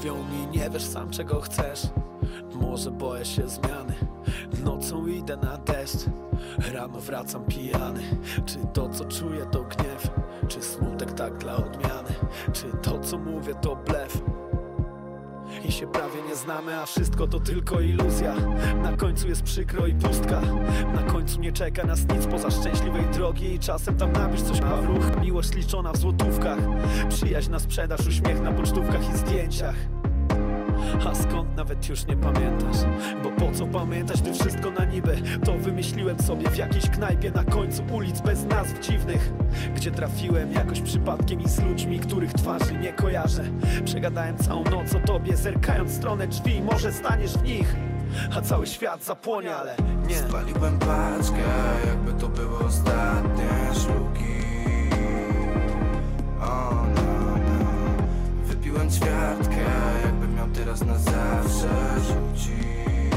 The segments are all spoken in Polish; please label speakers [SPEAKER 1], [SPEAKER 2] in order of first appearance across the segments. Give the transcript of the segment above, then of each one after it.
[SPEAKER 1] Mówią mi nie wiesz sam czego chcesz. Może boję się zmiany. Nocą idę na deszcz. Rano wracam pijany. Czy to co czuję to gniew? Czy smutek tak dla odmiany? Czy to co mówię to blef i się prawie nie znamy, a wszystko to tylko iluzja. Na końcu jest przykro i pustka. Na końcu nie czeka nas nic poza szczęśliwej drogi I czasem tam napisz coś w ruch Miłość liczona w złotówkach. Przyjaźń na sprzedaż, uśmiech na pocztówkach i zdjęciach a skąd nawet już nie pamiętasz? Bo po co pamiętać, gdy wszystko na niby? To wymyśliłem sobie w jakiejś knajpie na końcu ulic bez nazw dziwnych. Gdzie trafiłem jakoś przypadkiem i z ludźmi, których twarzy nie kojarzę. Przegadałem całą noc o tobie, zerkając w stronę drzwi. Może staniesz w nich, a cały świat zapłonie, ale nie.
[SPEAKER 2] Spaliłem paczkę, jakby to były ostatnie szluki O no, no. Wypiłem ćwiartkę, jakbym teraz na zawsze rzucić.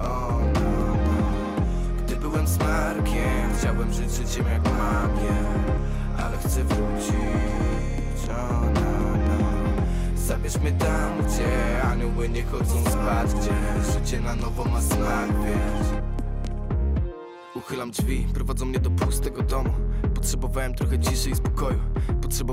[SPEAKER 2] O no, no. Gdy byłem smarkiem, chciałem żyć życiem jak mam Ale chcę wrócić. O no, no. Zabierz mnie tam, gdzie anioły nie chodzą spać Gdzie życie na nowo ma smak, wiesz. Uchylam drzwi, prowadzą mnie do pustego domu. Potrzebowałem trochę ciszy i spokoju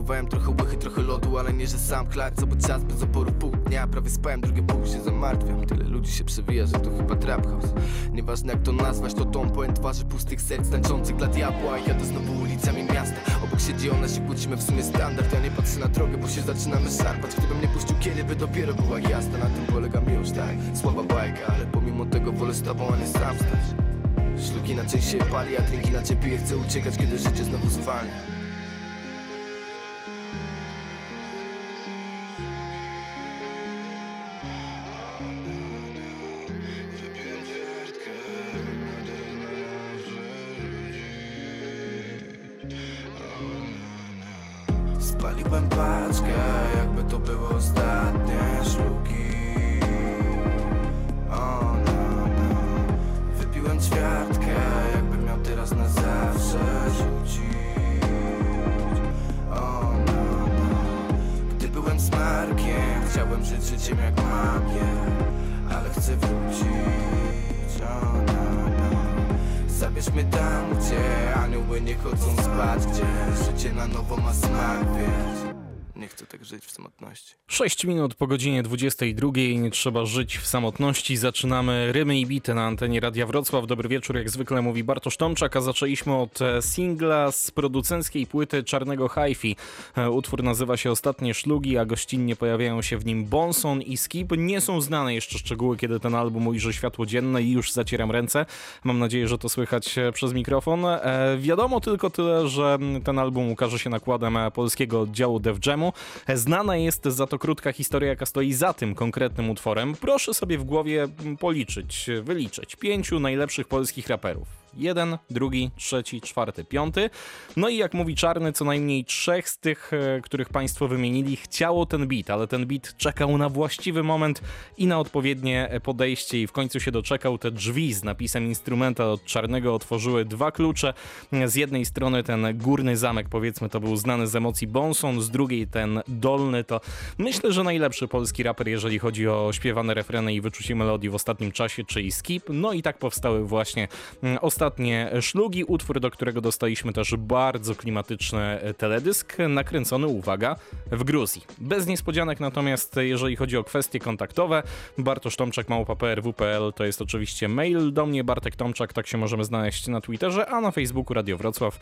[SPEAKER 2] Potrzebowałem trochę łychy, trochę lodu Ale nie, że sam chlać, co czas bez oporu Pół dnia, prawie spałem, drugie pół się zamartwiam Tyle ludzi się przewija, że to chyba trap house. Nieważne jak to nazwać, to dom pełen twarzy pustych serc Tańczących dla diabła. I jadę znowu ulicami miasta. Obok siedzi ona, się kłócimy w sumie standard. Ja nie patrzę na drogę, bo się zaczynamy szarpać. Gdybym nie puścił kiedy by dopiero była jasna. Na tym polega miłość, tak, słaba bajka Ale pomimo tego wolę z tobą, a nie sam stać. Szluki inaczej się pali, a drink inaczej piję Chcę uciekać, kiedy życie znowu zwalnia
[SPEAKER 3] 6 minut po godzinie 22. Nie trzeba żyć w samotności. Zaczynamy rymy i bity na antenie Radia Wrocław. Dobry wieczór, jak zwykle mówi Bartosz Tomczak, a zaczęliśmy od e, singla z producenckiej płyty Czarnego Hi-Fi. E, Utwór nazywa się Ostatnie Szlugi, a gościnnie pojawiają się w nim Bonson i Skip. Nie są znane jeszcze szczegóły, kiedy ten album ujrzy światło dzienne i już zacieram ręce. Mam nadzieję, że to słychać e, przez mikrofon. Wiadomo tylko tyle, że ten album ukaże się nakładem polskiego oddziału Def Jamu. Znana jest za to krótka historia, jaka stoi za tym konkretnym utworem. Proszę sobie w głowie policzyć, wyliczyć pięciu najlepszych polskich raperów. Jeden, drugi, trzeci, czwarty, piąty. No i jak mówi Czarny, co najmniej trzech z tych, e, których Państwo wymienili, chciało ten beat, ale ten beat czekał na właściwy moment i na odpowiednie podejście i w końcu się doczekał. Te drzwi z napisem instrumenta od Czarnego otworzyły dwa klucze. Z jednej strony ten górny zamek, powiedzmy, to był znany z emocji Bonson, z drugiej ten dolny to myślę, że najlepszy polski raper, jeżeli chodzi o śpiewane refreny i wyczucie melodii w ostatnim czasie, czyli Skip. No i tak powstały właśnie mm, ostatnie szlugi, utwór, do którego dostaliśmy też bardzo klimatyczny e, teledysk, nakręcony, uwaga, w Gruzji. Bez niespodzianek natomiast, jeżeli chodzi o kwestie kontaktowe, Bartosz Tomczak, małpa.prw.pl to jest oczywiście mail do mnie, Bartek Tomczak, tak się możemy znaleźć na Twitterze, a na Facebooku Radio Wrocław,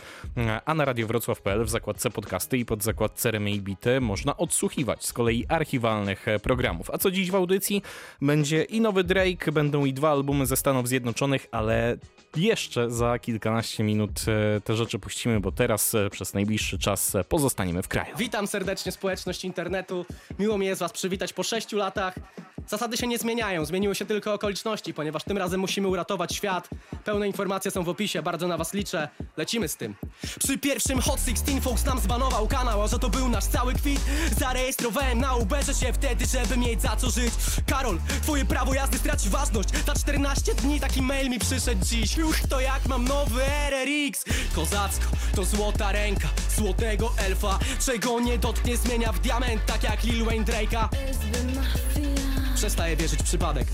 [SPEAKER 3] a na radiowrocław.pl w zakładce podcasty i pod zakładce Remy i Bity można odsłuchiwać z kolei archiwalnych e, programów. A co dziś w audycji? Będzie i nowy Drake, będą i dwa albumy ze Stanów Zjednoczonych, ale jeszcze za kilkanaście minut e, te rzeczy puścimy, bo teraz e, przez najbliższy czas e, pozostaniemy w kraju.
[SPEAKER 4] Witam serdecznie społeczność internetu. Miło mi jest was przywitać po 6 latach. Zasady się nie zmieniają, zmieniły się tylko okoliczności, ponieważ tym razem musimy uratować świat. Pełne informacje są w opisie, bardzo na was liczę. Lecimy z tym. Przy pierwszym Hot 16 Fox nam zbanował kanał, a że to był nasz cały kwit. Zarejestrowałem na Uberze się wtedy, żeby mieć za co żyć. Karol, twoje prawo jazdy straci ważność. Za 14 dni taki mail mi przyszedł dziś. Uch, to jak mam nowy RRX. Kozacko, to złota ręka, złotego elfa. Czego nie dotknie zmienia w diament, tak jak Lil Wayne Drake'a. Przestaję wierzyć w przypadek.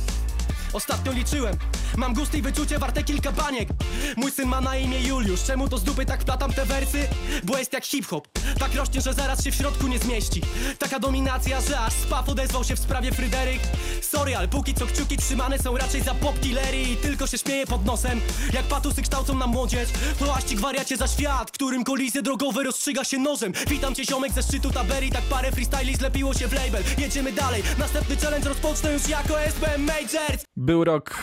[SPEAKER 4] Ostatnio liczyłem, mam gust i wyczucie warte kilka baniek. Mój syn ma na imię Juliusz, czemu to z dupy tak wplatam te wersy? Bo jest jak hip-hop, tak rośnie, że zaraz się w środku nie zmieści. Taka dominacja, że aż spaw odezwał się w sprawie Fryderyk. Sorry, ale póki co kciuki trzymane są raczej za pop killery I tylko się śmieje pod nosem, jak patusy kształcą na młodzież Płaścik wariacie za świat, którym kolizje drogowe rozstrzyga się nożem. Witam cię ziomek ze szczytu taberii, tak parę freestyli zlepiło się w label. Jedziemy dalej, następny challenge rozpocznę już jako SBM Majors
[SPEAKER 3] Był rok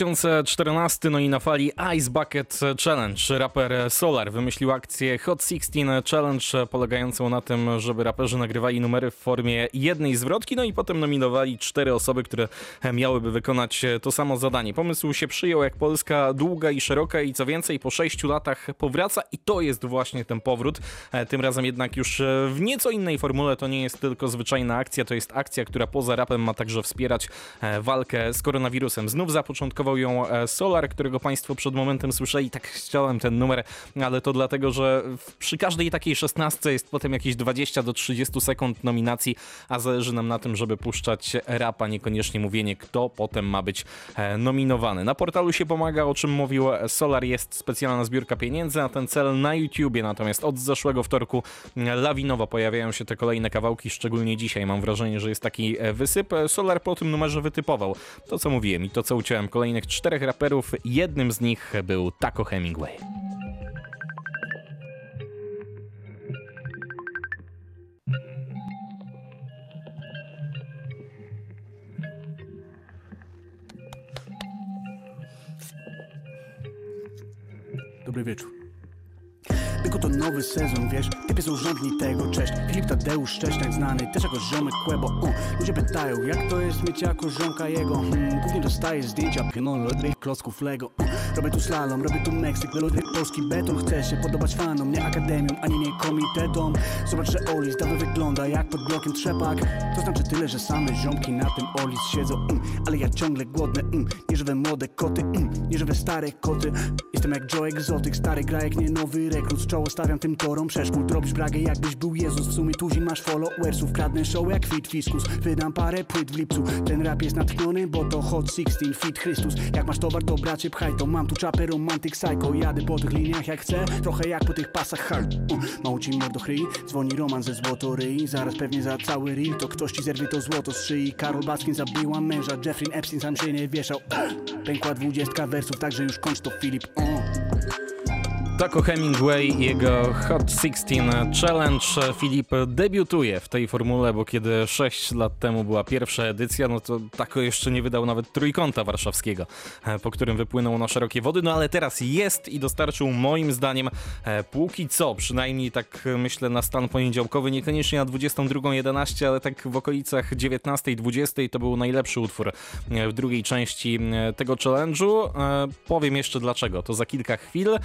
[SPEAKER 3] 2014, no i na fali Ice Bucket Challenge raper Solar wymyślił akcję Hot 16 Challenge polegającą na tym, żeby raperzy nagrywali numery w formie jednej zwrotki, no i potem nominowali cztery osoby, które miałyby wykonać to samo zadanie. Pomysł się przyjął jak Polska długa i szeroka i co więcej po sześciu latach powraca i to jest właśnie ten powrót. Tym razem jednak już w nieco innej formule, to nie jest tylko zwyczajna akcja, to jest akcja, która poza rapem ma także wspierać walkę z koronawirusem. Znów zapoczątkował ją e, Solar, którego Państwo przed momentem słyszeli. Tak chciałem ten numer, ale to dlatego, że przy każdej takiej szesnastce jest potem jakieś 20 do 30 sekund nominacji, a zależy nam na tym, żeby puszczać rapa, niekoniecznie mówienie, kto potem ma być e, nominowany. Na portalu się pomaga, o czym mówił e, Solar, jest specjalna zbiórka pieniędzy na ten cel na YouTubie, natomiast od zeszłego wtorku lawinowo pojawiają się te kolejne kawałki, szczególnie dzisiaj. Mam wrażenie, że jest taki wysyp. Solar po tym numerze wytypował to, co mówiłem i to, co uciąłem kolejnych czterech raperów. Jednym z nich był Taco Hemingway.
[SPEAKER 5] Dobry wieczór. Tylko to nowy sezon, wiesz, typy są rządni tego, cześć Filip Tadeusz, cześć, tak znany, też jako ziomek Kłebo uh. Ludzie pytają, jak to jest mieć jako ziomka jego hmm, Głównie dostaję zdjęcia, pionon, lodrych klocków Lego uh. Robię tu slalom, robię tu Meksyk, lodry polski beton. Chcę się podobać fanom, nie akademią, ani nie komitetom. Zobacz, że Olis dawno wygląda jak pod blokiem trzepak. To znaczy tyle, że same ziomki na tym Olis siedzą. Mm, Ale ja ciągle głodny, mm, nie żywe młode koty, mm, nie żywe stare koty. Jestem jak Joe Exotic, stary gra jak nie nowy rekrut. Czoło stawiam tym torom przeszkód Robisz bragę jakbyś był Jezus. W sumie tuzin masz followersów Kradnę show jak Fit Fiskus. Wydam parę płyt w lipcu. Ten rap jest natchniony, bo to Hot 16 Fit Chrystus. Jak masz towar to bracie pchaj to Mam tu czapę romantyk psycho. Jadę po tych liniach jak chcę Trochę jak po tych pasach hard uh, Mało ci mordo chryi Dzwoni Roman ze złotoryi Zaraz pewnie za cały reel To ktoś ci zerwie to złoto z szyi. Karol Baskin zabiła męża Jeffrey Epstein sam się nie wieszał. Pękła dwudziestka wersów Także już kończ to Filip.
[SPEAKER 3] Taco Hemingway i jego Hot 16 Challenge. Filip debiutuje w tej formule, bo kiedy 6 lat temu była pierwsza edycja, no to Taco jeszcze nie wydał nawet trójkąta warszawskiego, e, po którym wypłynął na szerokie wody, no ale teraz jest i dostarczył moim zdaniem e, póki co, przynajmniej tak e, myślę na stan poniedziałkowy, niekoniecznie na 22.11, ale tak w okolicach 19.20 to był najlepszy utwór e, w drugiej części e, tego challenge'u. E, Powiem jeszcze dlaczego, to za kilka chwil.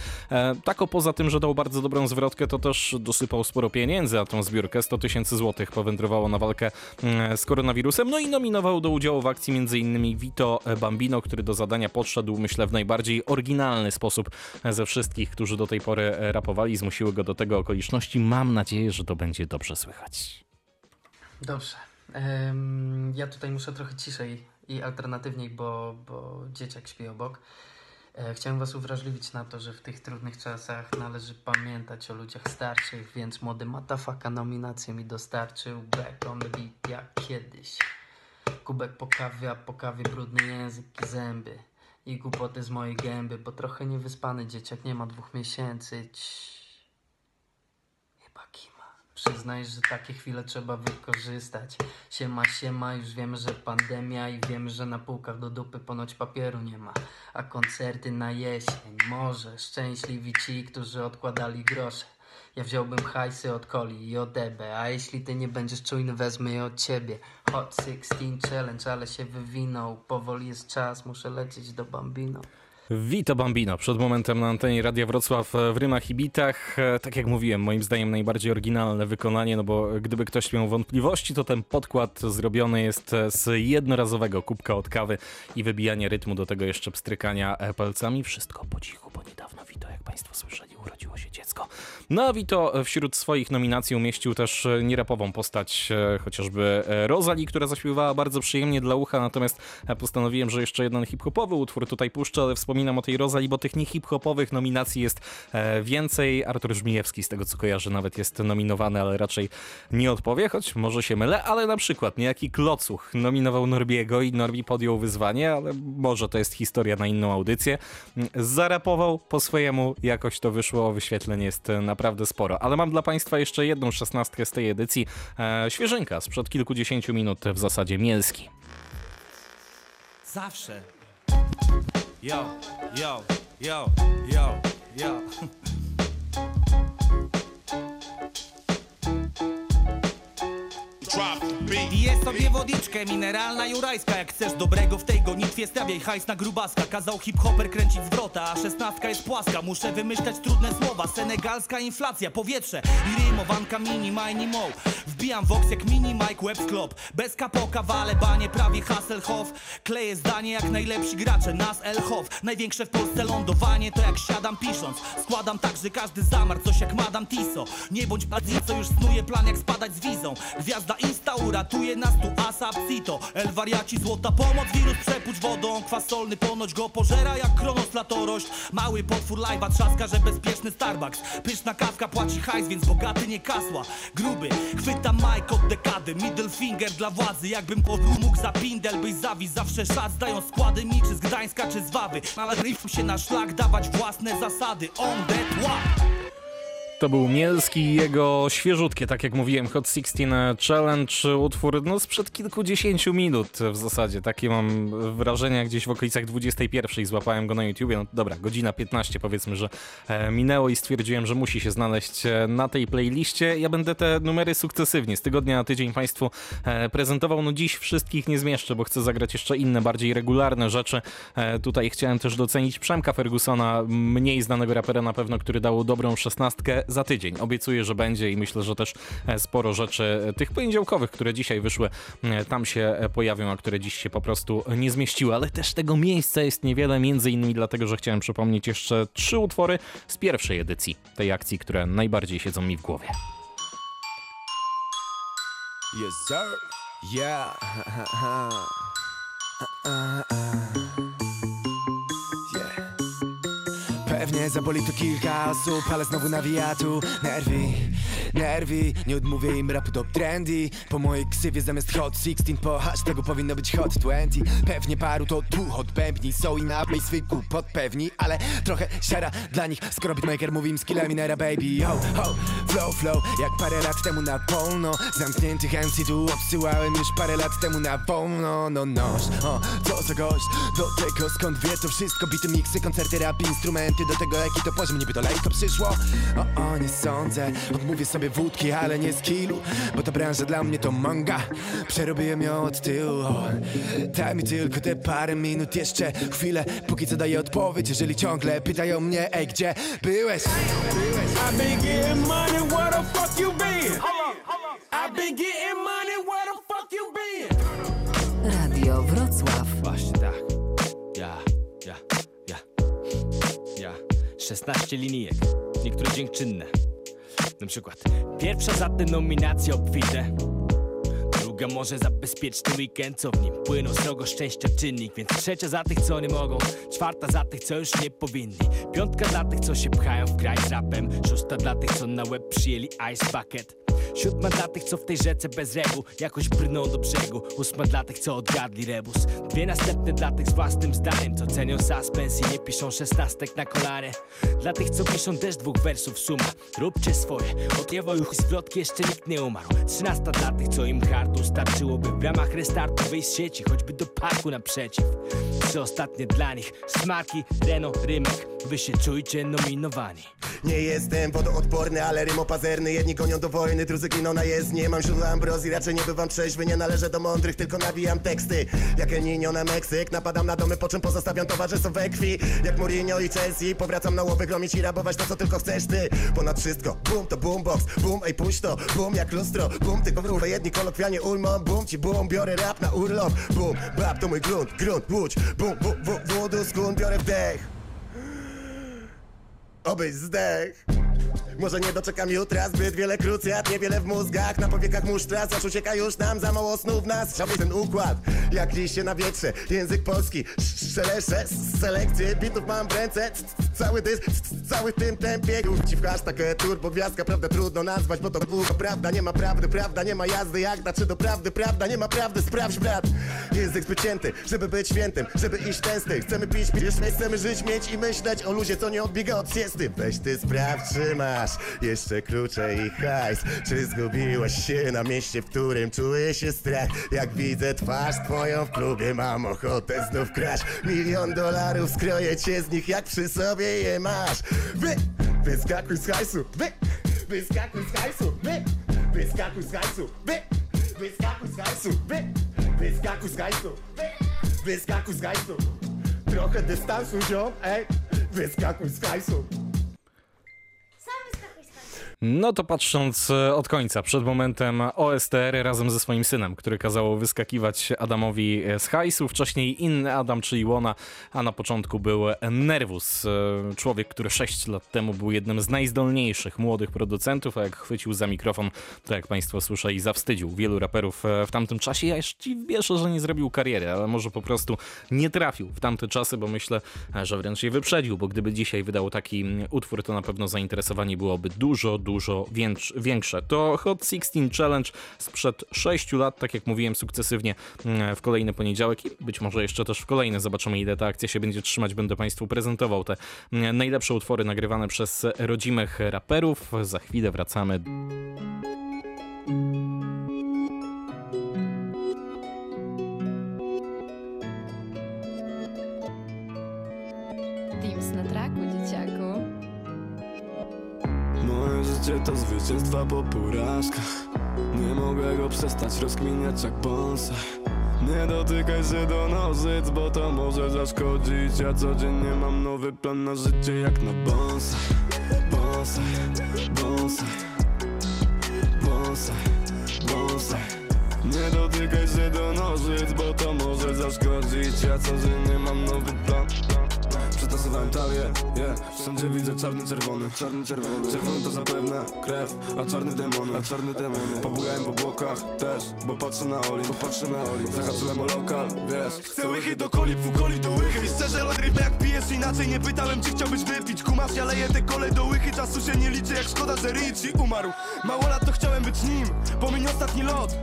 [SPEAKER 3] Tako poza tym, że dał bardzo dobrą zwrotkę, to też dosypał sporo pieniędzy na tą zbiórkę. 100 tysięcy złotych powędrowało na walkę mm, z koronawirusem. No i nominował do udziału w akcji m.in. Vito Bambino, który do zadania podszedł, myślę, w najbardziej oryginalny sposób ze wszystkich, którzy do tej pory rapowali. Zmusiły go do tego okoliczności. Mam nadzieję, że to będzie dobrze słychać.
[SPEAKER 6] Dobrze. Ja tutaj muszę trochę ciszej i alternatywniej, bo, bo dzieciak śpi obok. E, chciałem Was uwrażliwić na to, że w tych trudnych czasach należy pamiętać o ludziach starszych, więc młody Matafaka nominację mi dostarczył Back on the beat jak kiedyś. Kubek po kawie, a po kawie brudny język i zęby. I głupoty z mojej gęby, bo trochę niewyspany dzieciak nie ma dwóch miesięcy. Przyznaj, że takie chwile trzeba wykorzystać. Siema, siema, już wiemy, że pandemia i wiemy, że na półkach do dupy ponoć papieru nie ma. A koncerty na jesień, może szczęśliwi ci, którzy odkładali grosze. Ja wziąłbym hajsy od Coli i od Ebe, a jeśli ty nie będziesz czujny, wezmę je od ciebie. Hot 16 challenge, ale się wywinął. Powoli jest czas, muszę lecieć do Bambino.
[SPEAKER 3] Vito Bambino, przed momentem na antenie Radia Wrocław e, w Rymach i Bitach. E, Tak jak mówiłem, moim zdaniem najbardziej oryginalne wykonanie, no bo gdyby ktoś miał wątpliwości, to ten podkład zrobiony jest e, z jednorazowego kubka od kawy i wybijanie rytmu, do tego jeszcze pstrykania palcami. Wszystko po cichu, bo niedawno Vito, jak Państwo słyszeli, urodziło się dziecko. No a Vito wśród swoich nominacji umieścił też e, nierapową postać, e, chociażby e, Rosalie, która zaśpiewała bardzo przyjemnie dla ucha, natomiast postanowiłem, że jeszcze jeden hip-hopowy utwór tutaj puszczę, ale wspominam o tej Rosalie, bo tych nie hip-hopowych nominacji jest więcej. Artur Żmijewski, z tego co kojarzę, nawet jest nominowany, ale raczej nie odpowie, choć może się mylę, ale na przykład niejaki Klocuch nominował Norbiego i Norbi podjął wyzwanie, ale może to jest historia na inną audycję. Mm, Zarapował po swojemu, jakoś to wyszło, wyświetleń jest e, naprawdę sporo. Ale mam dla Państwa jeszcze jedną szesnastkę z tej edycji, e, świeżynka sprzed kilkudziesięciu minut w zasadzie Mielski.
[SPEAKER 7] Zawsze. Yo, yo, yo, yo, yo. Piję sobie wodiczkę, mineralna jurajska Jak chcesz dobrego w tej gonitwie Stawiaj hajs na grubaska. Kazał hip-hopper kręcić zwrota A szesnastka jest płaska. Muszę wymyślać trudne słowa. Senegalska inflacja, powietrze I rymowanka mini, mini, mo Wbijam vox jak mini Mike Web Klop. Bez kapoka, wale, banie, prawie Hasselhoff. Kleję zdanie jak najlepsi gracze Nas Elhoff. Największe w Polsce lądowanie To jak siadam pisząc. Składam tak, że każdy zamarł Coś jak Madame Tiso Nie bądź bardziej, co już snuje plan jak spadać z wizą. Gwiazda Insta uratuje nas tu Asap Cito El wariaci, złota pomoc Wirus przepuć wodą. Kwas solny ponoć go pożera jak Kronos latorość Mały potwór live'a trzaska, że bezpieczny Starbucks. Pyszna kawka płaci hajs, więc bogaty nie kasła. Gruby, chwytam Mike od dekady. Middle finger dla władzy Jakbym mógł za pindel byś zawis Zawsze szat zdają składy mi Czy z Gdańska, czy z Wawy. Ale ryfm się na szlak dawać własne zasady. On that łap
[SPEAKER 3] To był Mielski i jego świeżutkie, tak jak mówiłem, Hot 16 Challenge, utwór no sprzed kilkudziesięciu minut w zasadzie. Takie mam wrażenia gdzieś w okolicach 21 złapałem go na YouTubie. No dobra, godzina 15 powiedzmy, że e, minęło i stwierdziłem, że musi się znaleźć e, na tej playliście. Ja będę te numery sukcesywnie z tygodnia na tydzień Państwu e, prezentował. No dziś wszystkich nie zmieszczę, bo chcę zagrać jeszcze inne, bardziej regularne rzeczy. Tutaj chciałem też docenić Przemka Fergusona, mniej znanego rapera na pewno, który dał dobrą szesnastkę za tydzień. Obiecuję, że będzie i myślę, że też e, sporo rzeczy e, tych poniedziałkowych, które dzisiaj wyszły, e, tam się pojawią, a które dziś się po prostu nie zmieściły, ale też tego miejsca jest niewiele, między innymi dlatego, że chciałem przypomnieć jeszcze trzy utwory z pierwszej edycji tej akcji, które najbardziej siedzą mi w głowie.
[SPEAKER 8] Yes, sir. Yeah. Pewnie zaboli tu kilka osób, ale znowu nawija tu nerwi, nerwi Nie odmówię im rapu do trendy. Po mojej ksywie zamiast hot 16 Po hashtagu powinno być hot 20 Pewnie paru to tu hot Są i na swój głupot pewni Ale trochę siara dla nich. Skoro beatmaker mówi im skillami nera baby Ho, ho, flow, flow Jak parę lat temu na wolno. Zamkniętych MC tu odsyłałem już parę lat temu na wolno. No noż, o, co za gość? Do tego skąd wie to wszystko? Bity miksy, koncerty, rap, instrumenty. Do tego jaki to poziom, niby to lejko przyszło? O, o, nie sądzę. Odmówię sobie wódki, ale nie skillu Bo ta branża dla mnie to manga Przerobiłem ją od tyłu Daj mi tylko te parę minut jeszcze Chwilę, póki co daję odpowiedź Jeżeli ciągle pytają mnie, ej, gdzie byłeś? Byłeś
[SPEAKER 9] I been getting money, where the fuck you been? I been getting money, where the fuck you been?
[SPEAKER 10] Radio Wrocław.
[SPEAKER 7] Właśnie tak. Ja, ja, ja, ja. 16 linijek, niektóre dziękczynne. Na przykład. Pierwsza za te nominacje obfite. Druga może za bezpieczny weekend, co w nim płyną. Srogo szczęścia czynnik Więc trzecia za tych, co nie mogą. Czwarta za tych, co już nie powinni. Piątka dla tych, co się pchają w kraj z rapem. Szósta dla tych, co na łeb przyjęli ice bucket Siódma dla tych, co w tej rzece bez reguł jakoś brną do brzegu. Ósma dla tych, co odgadli rebus. Dwie następne dla tych z własnym zdaniem, co cenią suspens i nie piszą szesnastek na kolanie. Dla tych, co piszą też dwóch wersów suma. Róbcie swoje, od już zwrotki jeszcze nikt nie umarł. Trzynasta dla tych, co im hardu starczyłoby w ramach restartu wyjść z sieci, choćby do parku naprzeciw. Trzy ostatnie dla nich, smarki, Reno, Rymek.
[SPEAKER 11] Wy się czujcie nominowani.
[SPEAKER 12] Nie jestem wodoodporny, ale rymopazerny. Jedni gonią do wojny, drudzy giną na jezdni. Mam źródła ambrozji, raczej nie bywam trzeźwy. Nie należę do mądrych, tylko nawijam teksty. Jak El Niño na Meksyk Napadam na domy, po czym pozostawiam towarzystwo we krwi Jak Mourinho i Chelsea Powracam na łowy, gromić i rabować to, co tylko chcesz ty. Ponad wszystko, boom to boombox. Boom, ej puść to, boom jak lustro. Boom, tylko wróbę, jedni kolokwialnie ujmą. Boom ci boom, biorę rap na urlop. Boom, bab to mój grunt, grunt, łódź. Boom, bu, bu, wódu, skun, biorę wdech Obejzdech! Może nie doczekam jutra, zbyt wiele krucjat, niewiele w mózgach Na powiekach musztra, aż ucieka już nam za mało snu w nas. Chciałbyś ten układ, jak liście na wietrze Język polski, sz- szelesze, selekcje Bitów mam w ręce, cały dys, cały w tym tempie. Już ci w hashtag e, turbo gwiazdka, prawda trudno nazwać Bo to długo prawda, nie ma prawdy, prawda nie ma jazdy Jagda, czy do prawdy, prawda. Nie ma prawdy, sprawdź brat. Język zbyt żeby być świętym, żeby iść tęsty. Chcemy pić, pić, chcemy żyć, mieć i myśleć o luzie, co nie odbiega od siesty. Weź ty sprawdź, czy masz jeszcze klucze i hajs. Czy zgubiłaś się na mieście, w którym czuję się strach? Jak widzę twarz twoją w klubie, mam ochotę znów kraść Milion dolarów, skroję cię z nich, jak przy sobie je masz. Wy, wyskakuj z hajsu, wy, wyskakuj z hajsu, wy, wyskakuj z hajsu, wy, wyskakuj z hajsu, wy, wyskakuj z hajsu, wy, wyskakuj z hajsu. Trochę dystansu, ziom, ej, wyskakuj z hajsu
[SPEAKER 3] No to patrząc e, od końca, przed momentem OSTR razem ze swoim synem, który kazało wyskakiwać Adamowi e, z hajsu, wcześniej inny Adam, czyli Łona, a na początku był Nervus, e, człowiek, który 6 lat temu był jednym z najzdolniejszych młodych producentów, a jak chwycił za mikrofon, to jak państwo słyszeli, zawstydził wielu raperów w tamtym czasie. Ja jeszcze wierzę, że nie zrobił kariery, ale może po prostu nie trafił w tamte czasy, bo myślę, że wręcz je wyprzedził, bo gdyby dzisiaj wydał taki mm, utwór, to na pewno zainteresowanie byłoby dużo, dużo większ- większe. To Hot 16 Challenge sprzed 6 lat, tak jak mówiłem, sukcesywnie mm, w kolejny poniedziałek i być może jeszcze też w kolejny. Zobaczymy, ile ta akcja się będzie trzymać. Będę Państwu prezentował te mm, najlepsze utwory nagrywane przez rodzimych raperów. Za chwilę wracamy.
[SPEAKER 13] Teams na traku, dzieciaku.
[SPEAKER 14] Życie to zwycięstwa po porażkach? Nie mogę go przestać rozkminiać jak bonsai Nie dotykaj się do nożyc, bo to może zaszkodzić. Ja codziennie mam nowy plan na życie jak na bonsai Bonsai, bonsai Bonsai, bonsai Nie dotykaj się do nożyc, bo to może zaszkodzić. Ja codziennie mam nowy plan Przetasowałem talię, yeah. Wszędzie widzę czarny, czerwony. Czarny, czerwony. Czerwony to zapewne krew, a czarny demony. A czarny demony. Pobujałem po błokach też, bo patrzę na Oli. Bo patrzę na Oli. Zahaczyłem o lokal, wiesz. Chcę łychy do coli, pół coli do łychy. I szczerze rybę jak pijesz inaczej Nie pytałem czy chciałbyś wypić. Kumasz, ja leję te kole do łychy Czasu się nie liczy jak szkoda, że Richie umarł. Mało lat to chciałem być nim Pomiń ostatni lot.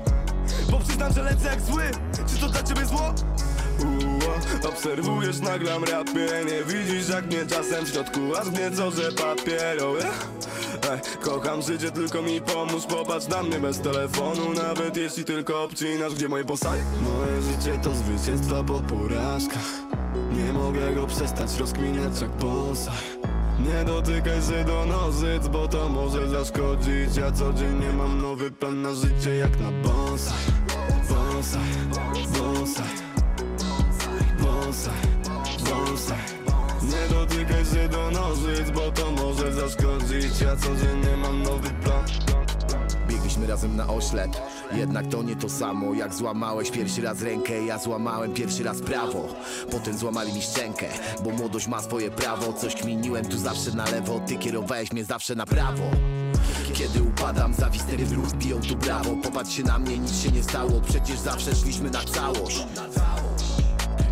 [SPEAKER 14] Bo przyznam, że lecę jak zły. Czy to dla ciebie zło? Uła, obserwujesz, nagram rapie. Nie widzisz jak mnie czasem w środku Aż mnie co, że papierowy Ej, kocham życie, tylko mi pomóż. Popatrz na mnie bez telefonu. Nawet jeśli tylko obcinasz, gdzie moje posaje Moje życie to zwycięstwa po porażkach. Nie mogę go przestać rozkminiać jak bonsai nie dotykaj się do nożyc, bo to może zaszkodzić. Ja codziennie mam nowy plan na życie jak na bonsai Bonsai, bonsai Bonsai Nie dotykaj się do nożyc, bo to może zaszkodzić. Ja codziennie mam nowy plan.
[SPEAKER 15] Biegliśmy razem na oślep. Jednak to nie to samo Jak złamałeś pierwszy raz rękę. Ja złamałem pierwszy raz prawo. Potem złamali mi szczękę Bo młodość ma swoje prawo. Coś kminiłem tu zawsze na lewo. Ty kierowałeś mnie zawsze na prawo. Kiedy upadam, zawistery w ruch biją tu brawo. Popatrz się na mnie, nic się nie stało. Przecież zawsze szliśmy na całość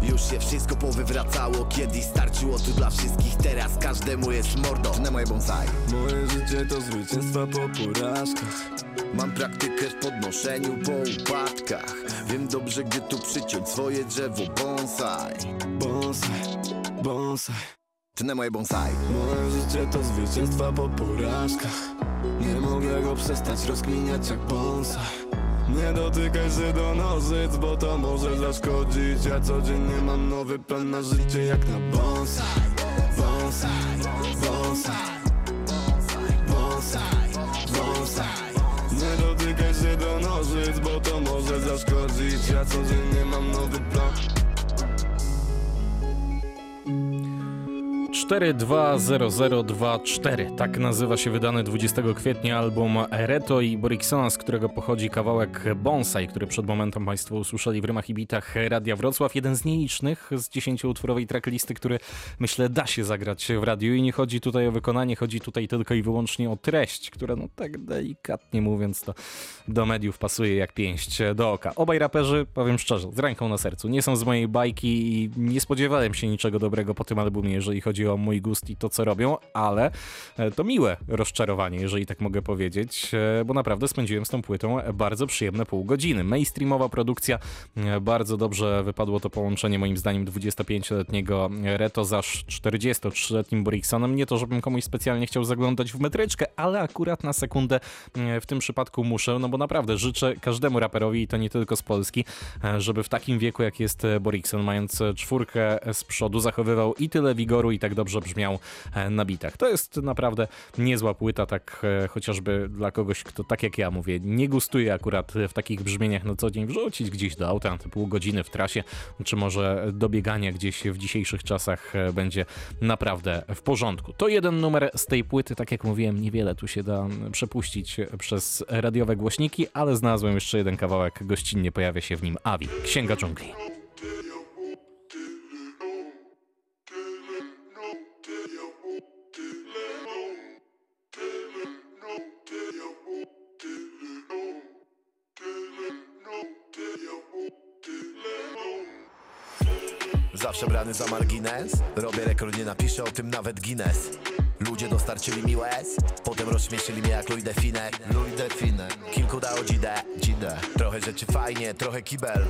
[SPEAKER 15] już się wszystko powywracało Kiedyś starczyło tu dla wszystkich Teraz każdemu jest mordo. Na moje bonsai.
[SPEAKER 14] Moje życie to zwycięstwa po porażkach.
[SPEAKER 15] Mam praktykę w podnoszeniu po upadkach. Wiem dobrze, gdy tu przyciąć swoje drzewo bonsai.
[SPEAKER 14] Bonsai, bonsai.
[SPEAKER 15] Tnę moje bonsai.
[SPEAKER 14] Moje życie to zwycięstwa po porażkach. Nie mogę go przestać rozkminiać jak bonsai nie dotykaj się do nożyc, bo to może zaszkodzić. Ja codziennie mam nowy plan na życie jak na bonsai Bonsai, bonsai, bonsai, bonsai
[SPEAKER 16] Nie dotykaj się do
[SPEAKER 14] nożyc, bo to może
[SPEAKER 16] zaszkodzić.
[SPEAKER 14] Ja codziennie mam nowy plan.
[SPEAKER 3] 42024. Tak nazywa się wydany 20 kwietnia album Reto i Boriksona, z którego pochodzi kawałek Bonsai, który przed momentem Państwo usłyszeli w rymach i bitach Radia Wrocław. Jeden z nielicznych z 10-utworowej tracklisty, który myślę da się zagrać w radiu i nie chodzi tutaj o wykonanie, chodzi tutaj tylko i wyłącznie o treść, która no tak delikatnie mówiąc to do mediów pasuje jak pięść do oka. Obaj raperzy, powiem szczerze, z ręką na sercu, nie są z mojej bajki i nie spodziewałem się niczego dobrego po tym albumie, jeżeli chodzi o mój gust i to, co robią, ale e, to miłe rozczarowanie, jeżeli tak mogę powiedzieć, e, bo naprawdę spędziłem z tą płytą bardzo przyjemne pół godziny. Mainstreamowa produkcja, e, bardzo dobrze wypadło to połączenie moim zdaniem 25-letniego Reto za 43-letnim Boriksonem. Nie to, żebym komuś specjalnie chciał zaglądać w metryczkę, ale akurat na sekundę w tym przypadku muszę, no bo naprawdę życzę każdemu raperowi, i to nie tylko z Polski, żeby w takim wieku, jak jest Borikson, mając czwórkę z przodu, zachowywał i tyle wigoru, i tak dobrze brzmiał e, na bitach. To jest naprawdę niezła płyta, tak e, chociażby dla kogoś, kto tak jak ja mówię, nie gustuje akurat w takich brzmieniach na co dzień wrzucić gdzieś do auta na te pół godziny w trasie, czy może do biegania gdzieś w dzisiejszych czasach e, będzie naprawdę w porządku. To jeden numer z tej płyty, tak jak mówiłem, niewiele tu się da przepuścić przez radiowe głośniki, ale znalazłem jeszcze jeden kawałek, gościnnie pojawia się w nim Avi, Księga Dżungli.
[SPEAKER 15] Zawsze brany za margines. Robię rekord, nie napiszę o tym nawet Guinness Ludzie dostarczyli mi łez Potem rozśmieszyli mnie jak Louis Define Louis Define Kilku dało dzidę, dzidę Trochę rzeczy fajnie, trochę kibel.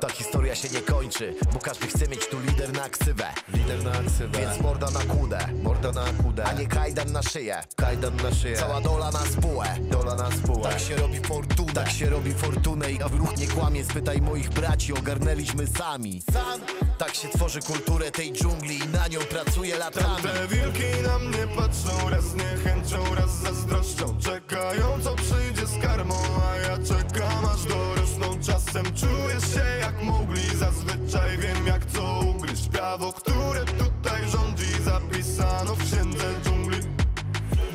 [SPEAKER 15] Ta historia się nie kończy, bo każdy chce mieć tu lider na ksywę. Lider na ksywę. Więc morda na kudę. Morda na kudę. A nie kajdan na szyję. Kajdan na szyję. Cała dola na spółę. Dola na spółę. Tak się robi fortunę. Tak się robi fortunę i w ruch nie kłamie Spytaj moich braci, ogarnęliśmy sami. Sam. Tak się tworzy kulturę tej dżungli I na nią pracuje latami
[SPEAKER 16] Te wilki na mnie patrzą Raz niechęcią, raz zazdroszczą. Czekają co przyjdzie z karmą A ja czekam aż dorosną. Czasem czuję się jak mogli Zazwyczaj wiem jak co ugryźć. Prawo, które tutaj rządzi Zapisano w księdze dżungli.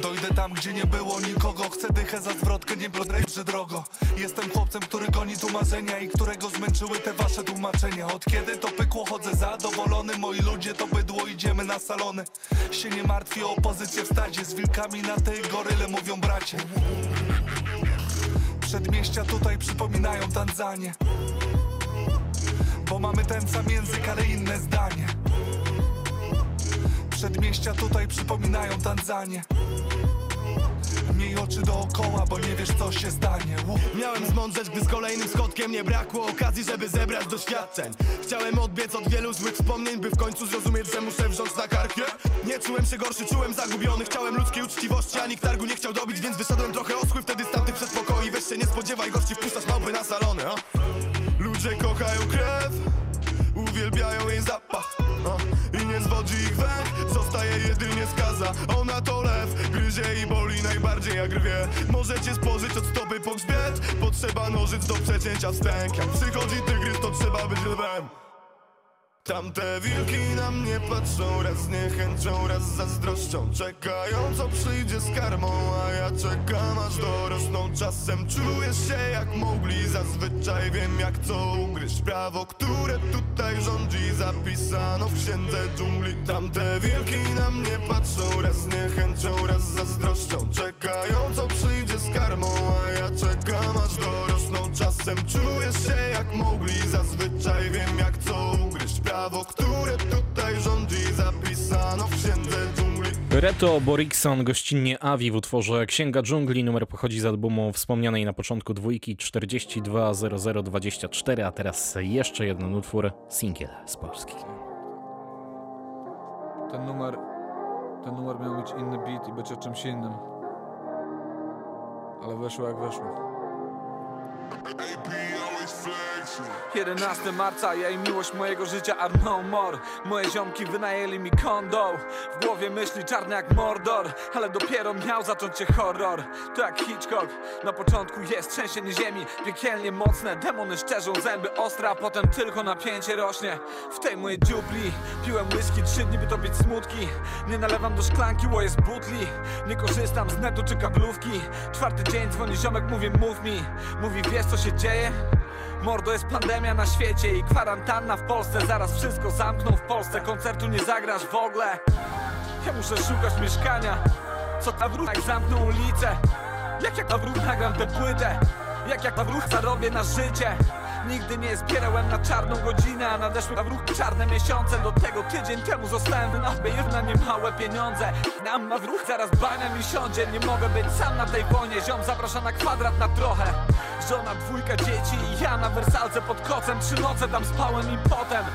[SPEAKER 17] Dojdę tam, gdzie nie było nikogo. Chcę dychę za zwrotkę, nie że drogo. Jestem chłopcem, który goni tu marzenia I którego zmęczyły te wasze tłumaczenia Od kiedy to pykło chodzę zadowolony. Moi ludzie to bydło, na salony. Się nie martwi o opozycję w stadzie Z wilkami na tej goryle mówią bracie. Przedmieścia tutaj przypominają Tanzanię. Bo mamy ten sam język, ale inne zdanie. Przedmieścia tutaj przypominają Tanzanię Oczy dookoła, bo nie wiesz co się stanie.
[SPEAKER 16] Miałem zmądrzeć, gdy z kolejnym schodkiem nie brakło okazji, żeby zebrać doświadczeń. Chciałem odbiec od wielu złych wspomnień, by w końcu zrozumieć, że muszę wrząc na karkie. Nie czułem się gorszy, czułem zagubiony. Chciałem ludzkiej uczciwości, a nikt targu nie chciał dobić Więc wyszedłem trochę oschły. Wtedy z tamtych przedpokoi Weź się nie spodziewaj, gości wpuszczasz małpy na salony a? Ludzie kochają krew, uwielbiają jej zapach a? I nie zwodzi ich węch, zostaje jedynie skaza. Ona to lew, gryzie i boli najbardziej jak rwie. Możecie spożyć od stopy po grzbiet. Potrzeba nożyc do przecięcia wstęg. Jak przychodzi tygrys to trzeba być lwem Tamte wilki na mnie patrzą Raz z niechęcią, raz z zazdroszczą Czekają co przyjdzie z karmą A ja czekam aż dorosną. Czasem czuję się jak mogli Zazwyczaj wiem jak co ugryźć. Prawo, które tutaj rządzi Zapisano w księdze dżungli. Tamte wilki na mnie patrzą Raz z niechęcią, raz z zazdroszczą Czekają co przyjdzie z karmą A ja czekam aż dorosną. Czasem czuję się jak mogli Zazwyczaj wiem jak co ugryźć Prawo, które tutaj rządzi Zapisano w księdze dżungli
[SPEAKER 3] Reto Borikson, gościnnie Avi w utworze Księga Dżungli. Numer pochodzi z albumu wspomnianej na początku dwójki 420024, a teraz jeszcze jeden utwór, singiel z Polski.
[SPEAKER 18] Ten numer, ten numer miał mieć inny beat i być o czymś innym. Ale weszło jak weszło. 11 marca, ja i miłość mojego życia are no more. Moje ziomki wynajęli mi kondo W głowie myśli czarne jak Mordor Ale dopiero miał zacząć się horror. To jak Hitchcock. Na początku jest trzęsienie ziemi Piekielnie mocne, demony szczerzą zęby ostre A potem tylko napięcie rośnie. W tej mojej dziupli Piłem whisky trzy dni by to być smutki. Nie nalewam do szklanki, ło jest butli. Nie korzystam z netu czy kablówki. Czwarty dzień dzwoni ziomek, mówi mów mi. Mówi wiesz co się dzieje? Mordo jest pandemia na świecie i kwarantanna w Polsce. Zaraz wszystko zamkną w Polsce, koncertu nie zagrasz w ogóle. Ja muszę szukać mieszkania. Co ta wróg jak zamkną ulicę? Jak jak ta wróg nagram tę płytę? Jak jak ta wróg zarobię na życie Nigdy nie zbierałem na czarną godzinę nadeszły na wróg czarne miesiące. Do tego tydzień temu zostałem wynachbejów na niemałe pieniądze. Nam na wróg zaraz bania mi siądzie. Nie mogę być sam na tej wojnie Ziom zaprasza na kwadrat na trochę. Żona, dwójka dzieci i ja na wersalce pod kocem. Trzy noce tam spałem i potem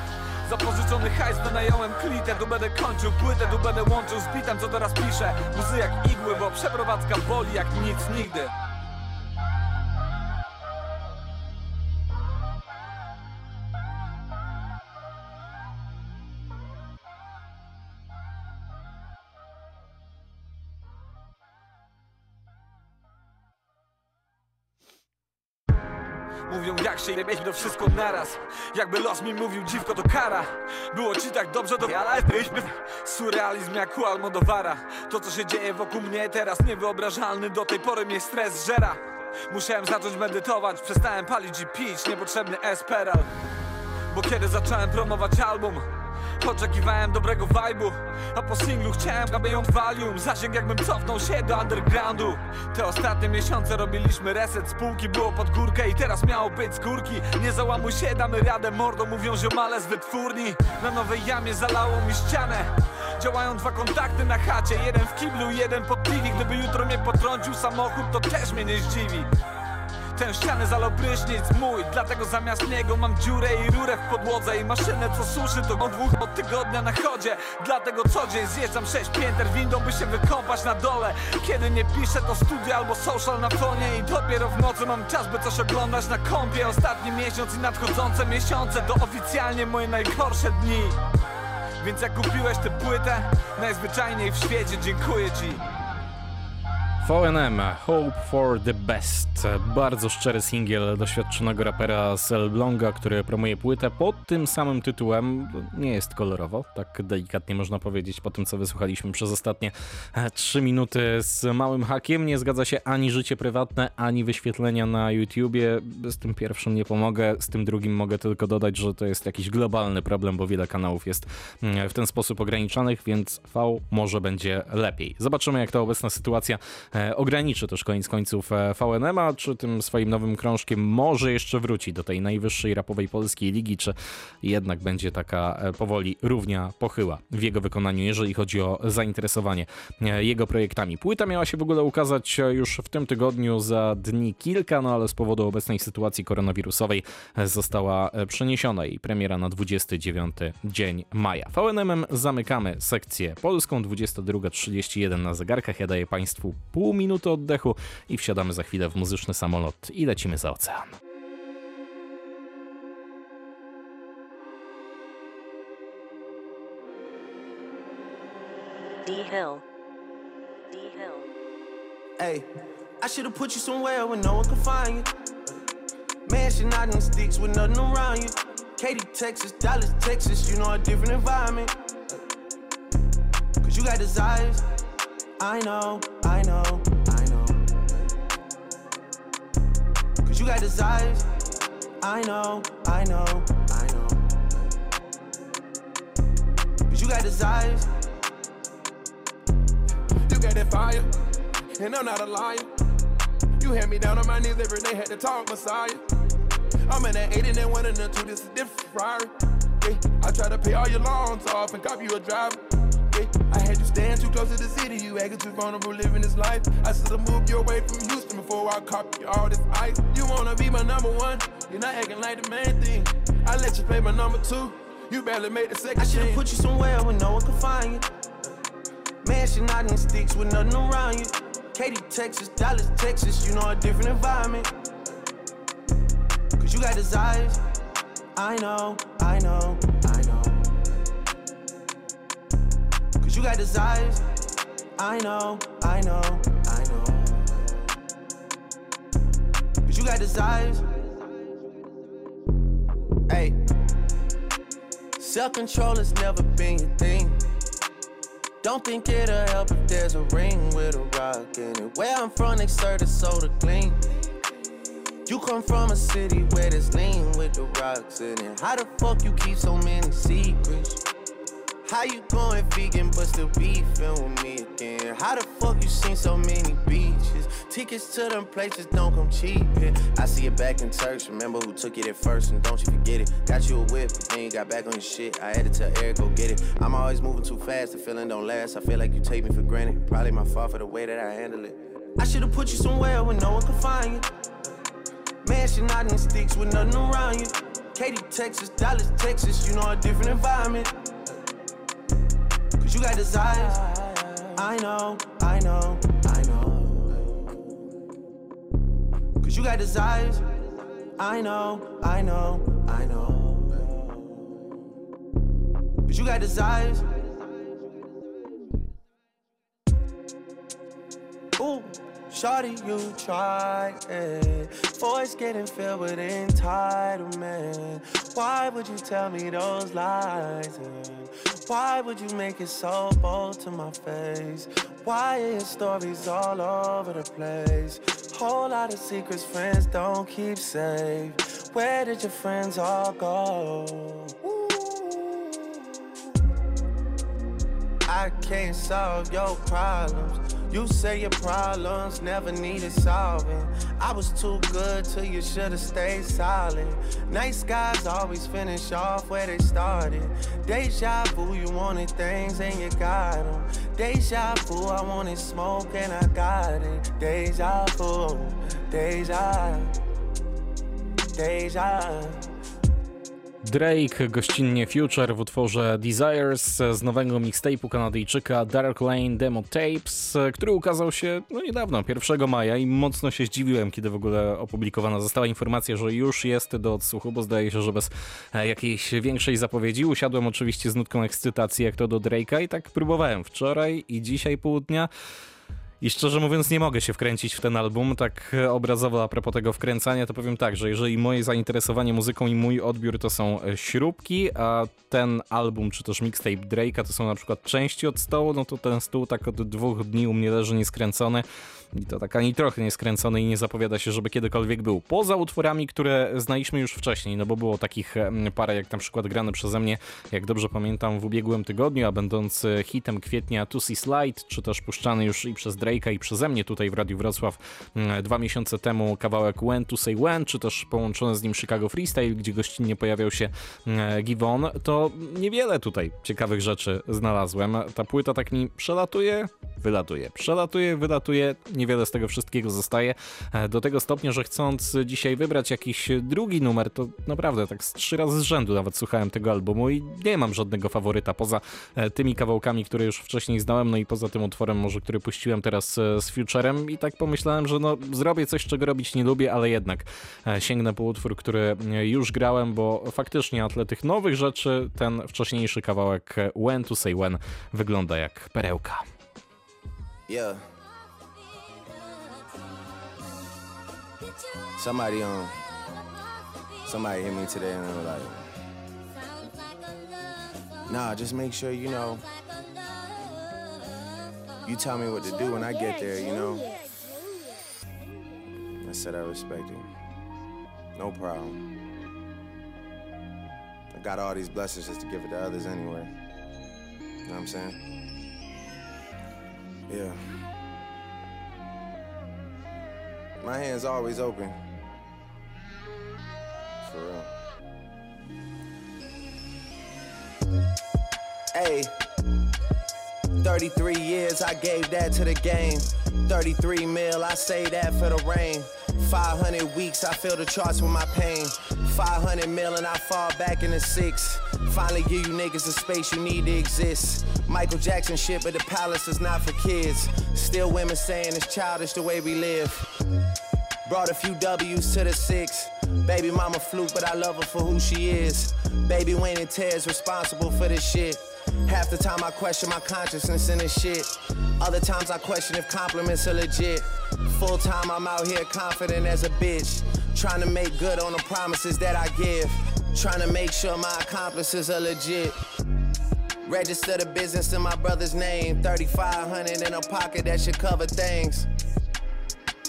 [SPEAKER 18] Zapożyczony hajs wynająłem klitę. Tu będę kończył płytę, tu będę łączył z bitem Co teraz piszę, muzy jak igły Bo przeprowadzka boli jak nic nigdy jak się jebie to wszystko naraz. Jakby los mi mówił dziwko to kara. Było ci tak dobrze to ale byśmy Surrealizm jak u Almodowara. To co się dzieje wokół mnie teraz niewyobrażalny. Do tej pory mnie stres żera. Musiałem zacząć medytować Przestałem palić i pić. Niepotrzebny esperal. Bo kiedy zacząłem promować album Oczekiwałem dobrego vibe'u A po singlu chciałem, aby ją walium Zasięg jakbym cofnął się do undergroundu. Te ostatnie miesiące robiliśmy reset Spółki było pod górkę i teraz miało być z górki Nie załamuj się, damy radę Mordo mówią ziomale z wytwórni. Na nowej jamie zalało mi ścianę. Działają dwa kontakty na chacie Jeden w kiblu, jeden pod TV Gdyby jutro mnie potrącił samochód, to też mnie nie zdziwi ten ściany zalał prysznic mój Dlatego zamiast niego mam dziurę i rurę w podłodze I maszynę co suszy to od dwóch od tygodnia na chodzie. Dlatego co dzień zjeżdżam sześć pięter windą by się wykąpać na dole. Kiedy nie piszę to studio albo social na fonie I dopiero w nocy mam czas by coś oglądać na kąpie Ostatni miesiąc i nadchodzące miesiące To oficjalnie moje najgorsze dni. Więc jak kupiłeś tę płytę? Najzwyczajniej w świecie dziękuję ci
[SPEAKER 3] VNM Hope for the Best. Bardzo szczery singiel doświadczonego rapera z Elbląga, który promuje płytę pod tym samym tytułem. Nie jest kolorowo, tak delikatnie można powiedzieć, po tym co wysłuchaliśmy przez ostatnie 3 minuty z małym hakiem. Nie zgadza się ani życie prywatne, ani wyświetlenia na YouTubie. Z tym pierwszym nie pomogę, z tym drugim mogę tylko dodać, że to jest jakiś globalny problem, bo wiele kanałów jest w ten sposób ograniczanych, więc V może będzie lepiej. Zobaczymy, jak ta obecna sytuacja E, ograniczy też koniec końców e, VNM, czy tym swoim nowym krążkiem może jeszcze wróci do tej najwyższej rapowej polskiej ligi, czy jednak będzie taka e, powoli równia pochyła w jego wykonaniu, jeżeli chodzi o zainteresowanie jego projektami. Płyta miała się w ogóle ukazać już w tym tygodniu za dni kilka, no ale z powodu obecnej sytuacji koronawirusowej została przeniesiona i premiera na 29 dzień maja. VNM zamykamy sekcję polską, 22.31 na zegarkach. Ja daję Państwu pół minuty oddechu i wsiadamy za chwilę w muzyczny samolot i lecimy za ocean.
[SPEAKER 19] D-Hill. D-Hill. Hey, I should have put you somewhere where no one can find you. Mansion out in sticks with nothing around you. Katy, Texas, Dallas, Texas, you know a different environment. Cause you got desires. I know, I know, I know. Cause you got desires. I know, I know, I know. Cause you got desires.
[SPEAKER 20] You got that fire, and I'm not a liar. You had me down on my knees every day, had to talk Messiah. I'm in that 8 and then one and the two, this is different Ferrari. Yeah, I try to pay all your loans off and cop you a driver. Had you stand too close to the city, you acting too vulnerable living this life. I should've moved you away from Houston before I copy all this ice. You wanna be my number one, you're not acting like the main thing. I let you play my number two, you barely made the second.
[SPEAKER 19] I should've put you somewhere where no one can find you. Mansion out in sticks with nothing around you. Katy, Texas, Dallas, Texas, you know a different environment. Cause you got desires. I know, I know, I you got desires. I know, I know, I know. But you got desires. Hey. Self control has never been your thing. Don't think it'll help if there's a ring with a rock in it. Where I'm from, they serve the soda clean. You come from a city where there's lean with the rocks in it. How the fuck you keep so many secrets? How you going vegan but still beefing with me again? How the fuck you seen so many beaches? Tickets to them places don't come cheap. Yeah. I see it back in Turks. Remember who took it at first and don't you forget it. Got you a whip, but then you got back on your shit. I had to tell Eric go get it. I'm always moving too fast, the feeling don't last. I feel like you take me for granted. Probably my fault for the way that I handle it. I should've put you somewhere where no one could find you. Mansion out in sticks with nothing around you. Katy, Texas, Dallas, Texas, you know a different environment. Cause you got desires. I know, I know, I know. Cause you got desires. I know, I know, I know. Cause you got desires. Ooh. Shorty, you try it. Voice getting filled with entitlement. Why would you tell me those lies? And why would you make it so bold to my face? Why is stories all over the place? Whole lot of secrets friends don't keep safe. Where did your friends all go? I can't solve your problems. You say your problems never needed solving. I was too good till you should've stayed silent. Nice guys always finish off where they started. Deja vu, you wanted things and you got them. Deja vu, I wanted smoke and I got it. Deja vu, deja, deja.
[SPEAKER 3] Drake, gościnnie Future w utworze Desires z nowego mixtape'u Kanadyjczyka Dark Lane Demo Tapes, który ukazał się no niedawno, 1 maja i mocno się zdziwiłem, kiedy w ogóle opublikowana została informacja, że już jest do odsłuchu, bo zdaje się, że bez e, jakiejś większej zapowiedzi. Usiadłem oczywiście z nutką ekscytacji jak to do Drake'a i tak próbowałem wczoraj i dzisiaj południa. I szczerze mówiąc, nie mogę się wkręcić w ten album. Tak obrazowo a propos tego wkręcania, to powiem tak, że jeżeli moje zainteresowanie muzyką i mój odbiór to są e, śrubki, a ten album czy też mixtape Drake'a to są na przykład części od stołu, no to ten stół tak od dwóch dni u mnie leży nieskręcony. I to tak ani trochę nieskręcony i nie zapowiada się, żeby kiedykolwiek był. Poza utworami, które znaliśmy już wcześniej, no bo było takich parę, jak na przykład grane przeze mnie, jak dobrze pamiętam, w ubiegłym tygodniu, a będący hitem kwietnia Tussy Slide, czy też puszczany już i przez Drake'a i przeze mnie tutaj w Radiu Wrocław dwa miesiące temu kawałek When to Say When, czy też połączony z nim Chicago Freestyle, gdzie gościnnie pojawiał się Givon, to niewiele tutaj ciekawych rzeczy znalazłem. Ta płyta tak mi przelatuje, wylatuje, przelatuje, wylatuje, niewiele z tego wszystkiego zostaje. E, do tego stopnia, że chcąc dzisiaj wybrać jakiś drugi numer, to naprawdę tak z trzy razy z rzędu nawet słuchałem tego albumu i nie mam żadnego faworyta poza e, tymi kawałkami, które już wcześniej znałem, no i poza tym utworem może, który puściłem teraz e, z Futurem i tak pomyślałem, że no zrobię coś, czego robić nie lubię, ale jednak sięgnę po utwór, który już grałem, bo faktycznie atle tych nowych rzeczy ten wcześniejszy kawałek When to Say When wygląda jak perełka.
[SPEAKER 19] Yeah. Somebody um somebody hit me today and they were like Nah, just make sure you know you tell me what to do when I get there, you know. I said I respect it. No problem. I got all these blessings just to give it to others anyway. You know what I'm saying? Yeah. My hand's always open. For real. Hey. 33 years, I gave that to the game. 33 mil, I say that for the rain. 500 weeks, I fill the charts with my pain. 500 mil and I fall back in the six. Finally give you niggas the space you need to exist. Michael Jackson shit, but the palace is not for kids. Still women saying it's childish the way we live. Brought a few W's to the six. Baby mama fluke, but I love her for who she is. Baby Wayne and Ted's responsible for this shit. Half the time I question my consciousness in this shit. Other times I question if compliments are legit. Full time I'm out here confident as a bitch. Trying to make good on the promises that I give. Trying to make sure my accomplices are legit. Register the business in my brother's name. 3500 in a pocket that should cover things.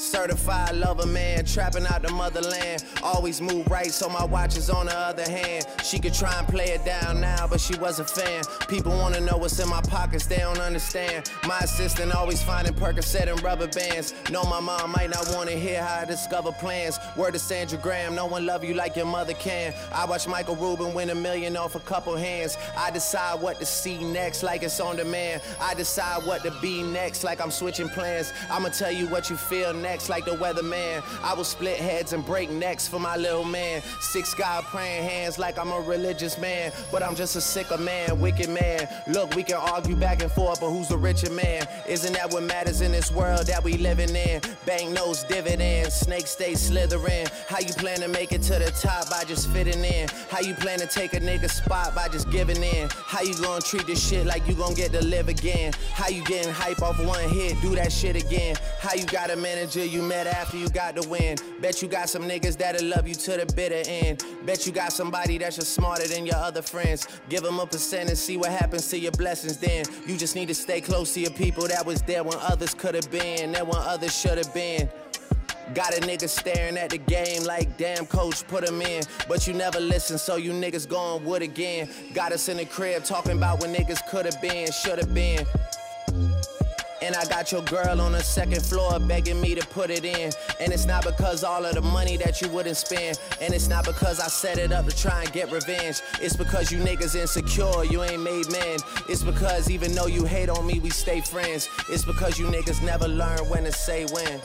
[SPEAKER 19] Certified lover man, trapping out the motherland. Always move right, so my watch is on the other hand. She could try and play it down now, but she was a fan. People wanna know what's in my pockets, they don't understand. My assistant always finding Percocet and rubber bands. Know my mom might not wanna hear how I discover plans. Word to Sandra Graham, no one love you like your mother can. I watch Michael Rubin win a million off a couple hands. I decide what to see next, like it's on demand. I decide what to be next, like I'm switching plans. I'ma tell you what you feel next like the weatherman. I will split heads and break necks for my little man. Six God praying hands like I'm a religious man. But I'm just a sicker man, wicked man. Look, we can argue back and forth, but who's the richer man? Isn't that what matters in this world that we living in? Bank notes, dividends, snakes stay slithering. How you plan to make it to the top by just fitting in? How you plan to take a nigga spot by just giving in? How you gonna treat this shit like you gonna get to live again? How you getting hype off one hit, do that shit again? How you got a manager you met after you got the win. Bet you got some niggas that'll love you to the bitter end. Bet you got somebody that's just smarter than your other friends. Give them a percent and see what happens to your blessings then. You just need to stay close to your people that was there when others could have been, there when others should have been. Got a nigga staring at the game like, damn, coach, put him in. But you never listen, so you niggas going wood again. Got us in the crib talking about when niggas could have been, should have been. And I got your girl on the second floor begging me to put it in. And it's not because all of the money that you wouldn't spend. And it's not because I set it up to try and get revenge. It's because you niggas insecure, you ain't made men. It's because even though you hate on me, we stay friends. It's because you niggas never learn when to say when.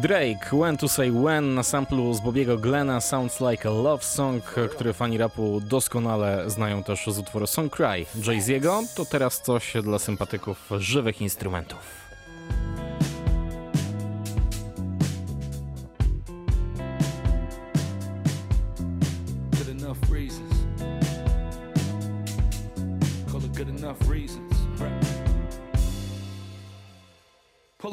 [SPEAKER 3] Drake, When to Say When na samplu z Bobiego Glena Sounds Like a Love Song, który fani rapu doskonale znają też z utworu Song Cry Jay-Z'ego. To teraz coś dla sympatyków żywych instrumentów.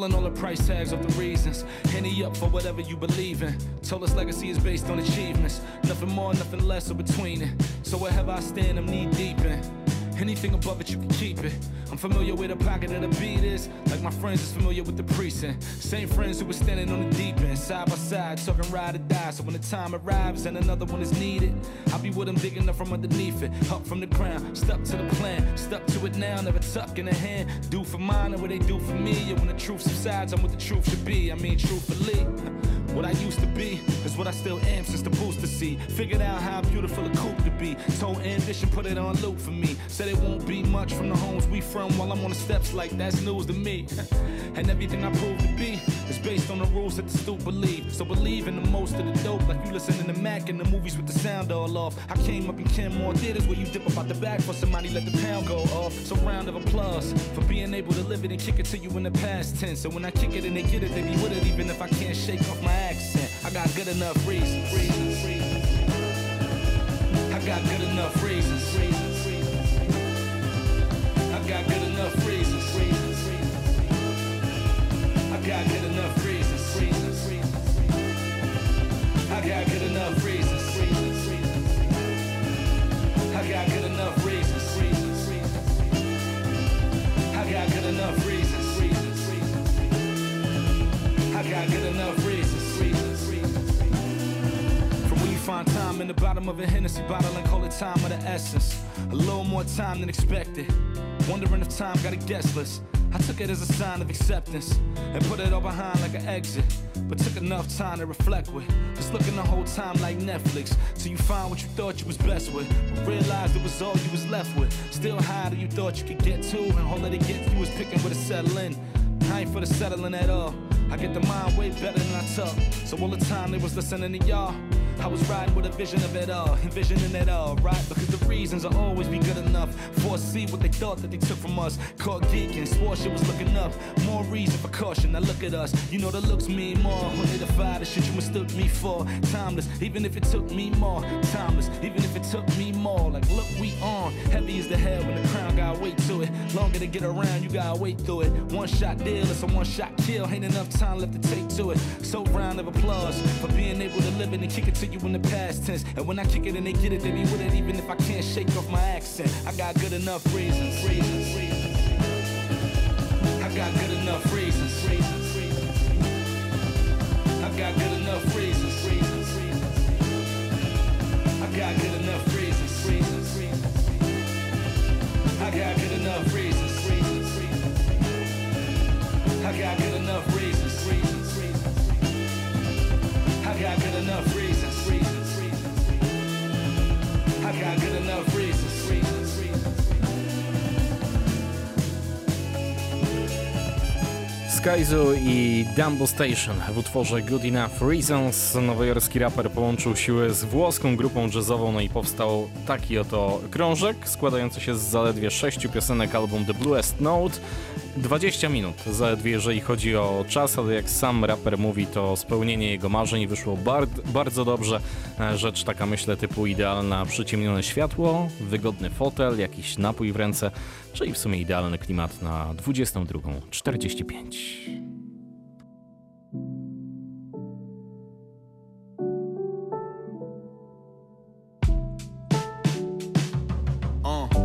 [SPEAKER 21] Pulling all the price tags off the reasons. Henny up for whatever you believe in. Told us legacy is based on achievements. Nothing more, nothing less, or between it. So wherever I stand, I'm knee deep in. Anything above it, you can keep it. I'm familiar with the pocket of the beat is, like my friends is familiar with the precinct. Same friends who were standing on the deep end, side by side, talking ride or die. So when the time arrives and another one is needed, I'll be with them digging up from underneath it, up from the ground, stuck to the plan, stuck to it now, never tuck in the hand. Do for mine or what they do for me. And when the truth subsides, I'm what the truth should be. I mean, truthfully. What I used to be is what I still am since the booster seat. Figured out how beautiful a coupe could be. Told ambition, put it on loop for me. Said it won't be much from the homes we from while I'm on the steps like that's news to me. and everything I prove to be is based on the rules that the stoop believe. So believe in the most of the dope, like you listening to Mac in the movies with the sound all off. I came up in Kenmore theaters where you dip up out the back for somebody let the pound go off. So round of applause for being able to live it and kick it to you in the past tense. So when I kick it and they get it, they be with it even if I can't shake off my accent. I got good enough reasons. I got good enough reasons. I got good enough reasons. I got good enough reasons. I got good enough reasons. I got good enough reasons. I got good enough reasons. I got good enough reasons. Find time in the bottom of a Hennessy bottle and call it time of the essence. A little more time than expected. Wondering if time got a guest list. I took it as a sign of acceptance and put it all behind like an exit. But took enough time to reflect with. Just looking the whole time like Netflix. Till you find what you thought you was best with. But realized it was all you was left with. Still higher than you thought you could get to. And all that it gets you was picking where to settle in. I ain't for the settling at all. I get the mind way better than I talk. So all the time they was listening to y'all. I was riding with a vision of it all, envisioning it all, right? Because the reasons will always be good enough. Foresee what they thought that they took from us. Caught geeking, swore shit was looking up. More reason for caution. Now look at us. You know the looks mean more. When they defy the shit you mistook me for. Timeless, even if it took me more. Timeless, even if it took me more. Like look, we on. Heavy as the hell when the crown got weight to it. Longer to get around, you gotta wait through it. One shot deal, it's a one shot kill. Ain't enough time left to take to it. So round of applause for being able to live it and kick it to you in the past tense. And when I kick it and they get it, they be with it even if I can't shake off my accent. I got good enough reasons. reasons. I got good enough reasons. reasons. I got good enough reasons. reasons. I got good enough reasons. reasons. I got good enough reasons. reasons. I got good enough reasons, reasons. I got good enough reasons. I got good enough reasons,
[SPEAKER 3] Skyzu i Dumbo Station w utworze Good Enough Reasons. Nowojorski raper połączył siły z włoską grupą jazzową, no i powstał taki oto krążek składający się z zaledwie sześciu piosenek album The Bluest Note. 20 minut zaledwie jeżeli chodzi o czas, ale jak sam raper mówi, to spełnienie jego marzeń wyszło bar bardzo dobrze. E, Rzecz taka myślę typu idealna przyciemnione światło, wygodny fotel, jakiś napój w ręce, czyli w sumie idealny klimat na 22.45.
[SPEAKER 21] Uh,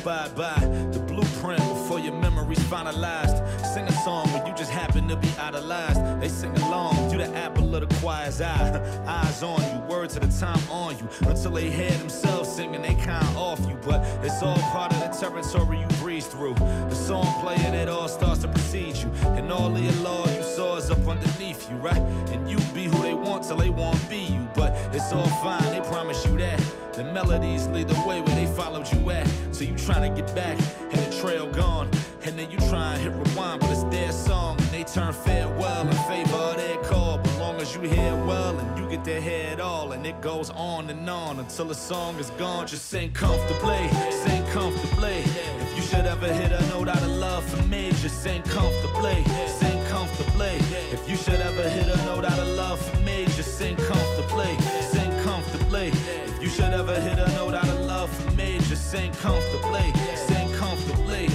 [SPEAKER 21] inspired by the blueprint before your memories finalized. Sing a song when you just happen to be idolized. They sing along, you the apple of the choir's eye. Eyes on you, words at a time on you. Until they hear themselves singing, they kind off you. But it's all part of the territory you breeze through. The song playing, it all starts to precede you. And all of your law you saw is up underneath you, right? And you be who they want till they won't be you. But it's all fine, they promise you that. The melodies lead the way where they followed you at. So you trying to get back, and the trail gone. And then you try and hit rewind, but it's their song. And they turn farewell in favor of their call. But long as you hear well and you get hear it all, and it goes on and on until the song is gone. Just sing comfortably, sing comfortably. If you should ever hit a note out of love for me, just sing comfortably, sing comfortably. If you should ever hit a note out of love for me, just sing comfortably, sing comfortably. If you should ever hit a note out of love for me, just sing comfortably, sing comfortably,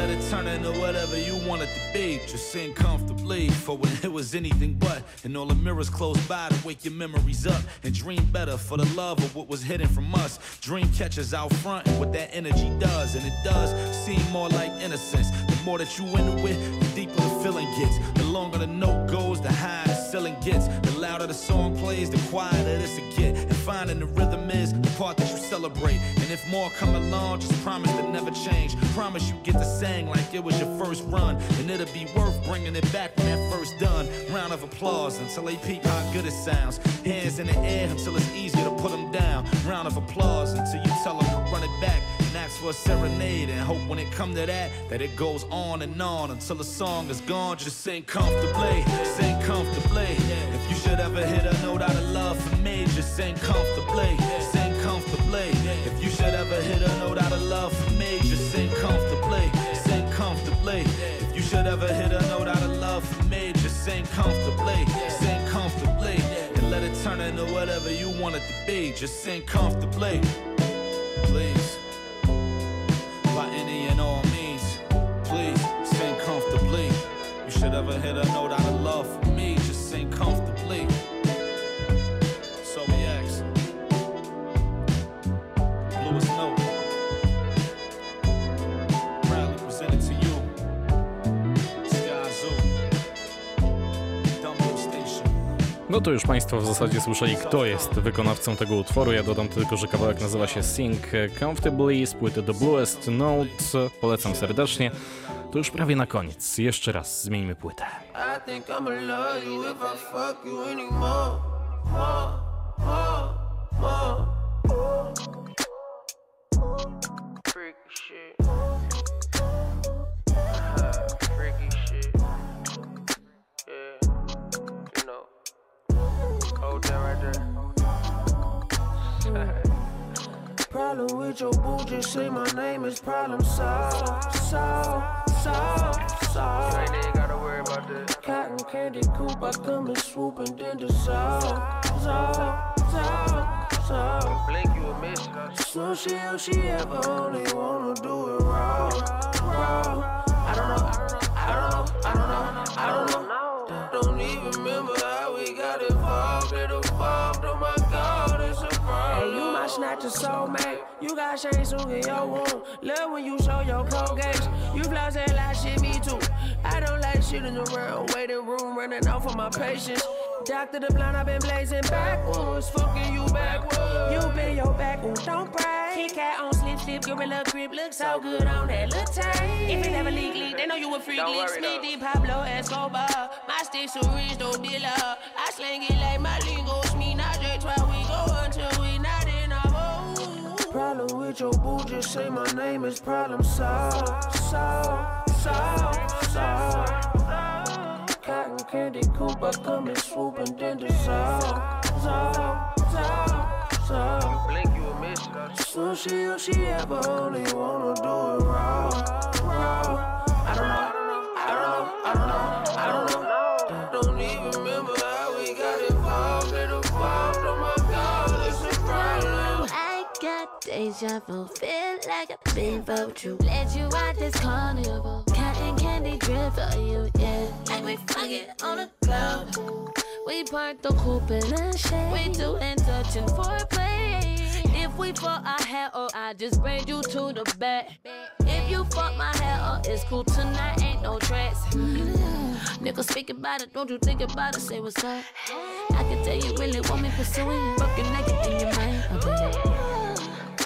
[SPEAKER 21] let it turn into whatever you want it to be. Just sing comfortably for when it was anything but, and all the mirrors close by to wake your memories up and dream better for the love of what was hidden from us. Dream catchers out front and what that energy does, and it does seem more like innocence. The more that you into it, the deeper the feeling gets. The longer the note goes, the higher the ceiling gets. The louder the song plays, the quieter this it get. Finding the rhythm is the part that you celebrate. And if more come along, just promise to never change. Promise you get to sing like it was your first run, and it'll be worth bringing it back when that first done. Round of applause until they peep how good it sounds. Hands in the air until it's easier to put them down. Round of applause until you tell them to run it back for a serenade and hope when it come to that that it goes on and on until the song is gone. Just sing comfortably, sing comfortably. If you should ever hit a note out of love for me, just sing comfortably, sing comfortably. If you should ever hit a note out of love for me, just sing comfortably, sing comfortably. If you should ever hit a note out of love for me, just sing comfortably, sing comfortably, and let it turn into whatever you want it to be. Just sing comfortably, please. Should ever hit a note
[SPEAKER 3] No to już Państwo w zasadzie słyszeli, kto jest wykonawcą tego utworu. Ja dodam tylko, że kawałek nazywa się Sing Comfortably z płyty The Bluest Note. Polecam serdecznie. To już prawie na koniec. Jeszcze raz zmieńmy płytę.
[SPEAKER 19] I
[SPEAKER 22] with your boo, just say my name is problem solved. Solved, solved, solved. You ain't even gotta worry about that. Cotton candy coop, I come and swoop and then dissolve. Dissolve, dissolve, dissolve. Blink, you a miss. So she, she ever only wanna do it raw, raw. I don't know, I don't know, I don't know, I don't know. Don't even remember you my snatcher soulmate. You got soon in your womb. Love when you show your gaze. You floss that like shit, me too. I don't like shit in the round, waiting room, running off of my patience. Doctor the blind, I've been blazing backwards, fucking you backwards. You been your back, ooh, don't break. Kit cat on slip, slip, gorilla grip, look so good on that little tape. If it never leak, leak, they know you a freak. Leak, Smithy, Pablo, Escobar. My sticks so rich, don't deal up. I slang it like my Problem with your boo, just say my name is problem solved. Solved, solved, solved. Cotton candy coop, I come and swoop and then dissolve. Dissolve, dissolve, dissolve. Blink, you a miss. So she, she ever only wanna do it raw, raw. I don't know, I don't know, I don't know,
[SPEAKER 23] vu, feel like I've been vote you. Let you out this carnival. Cotton candy drip for you, yeah. Like we fucking on the cloud. We park the coupe in the shade. We doing touching foreplay. If we fuck our hair up, I just bring you to the back. If you fuck my hair up, it's cool tonight, ain't no tracks. Nigga speak about it, don't you think about it, say what's up. I can tell you really want me pursuing broken naked in your mind.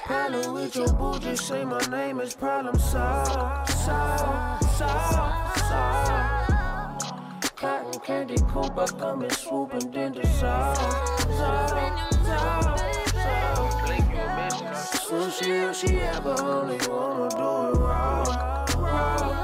[SPEAKER 22] Problem with your boo, just say my name is problem solved. Solved, solved, solved. Cotton candy coop, I come and swoop and then dissolve. Dissolve, dissolve, dissolve. Blink, you a. So she, she ever only wanna do it raw, raw.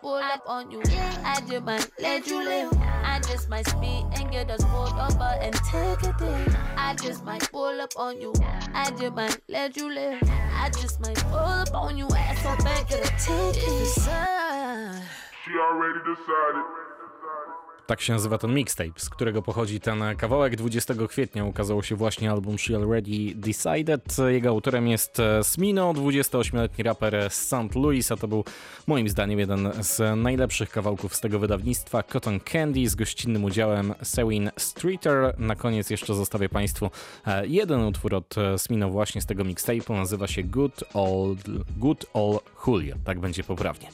[SPEAKER 23] Pull up on you. I just might let you live. I just might speed and get us pulled over and take a day. I just might pull up on you. I just might let you live. I just might pull up on you. Ass on back of the ticket. It's the sun.
[SPEAKER 24] She already decided.
[SPEAKER 3] Tak się nazywa ten mixtape, z którego pochodzi ten kawałek. 20 kwietnia ukazał się właśnie album She Already Decided. Jego autorem jest Smino, 28-letni raper z St. Louis, a to był moim zdaniem jeden z najlepszych kawałków z tego wydawnictwa. Cotton Candy z gościnnym udziałem Sewin Streeter. Na koniec jeszcze zostawię Państwu e, jeden utwór od Smino właśnie z tego mixtape'u. Nazywa się Good Old, Good Old Julio. Tak będzie poprawnie.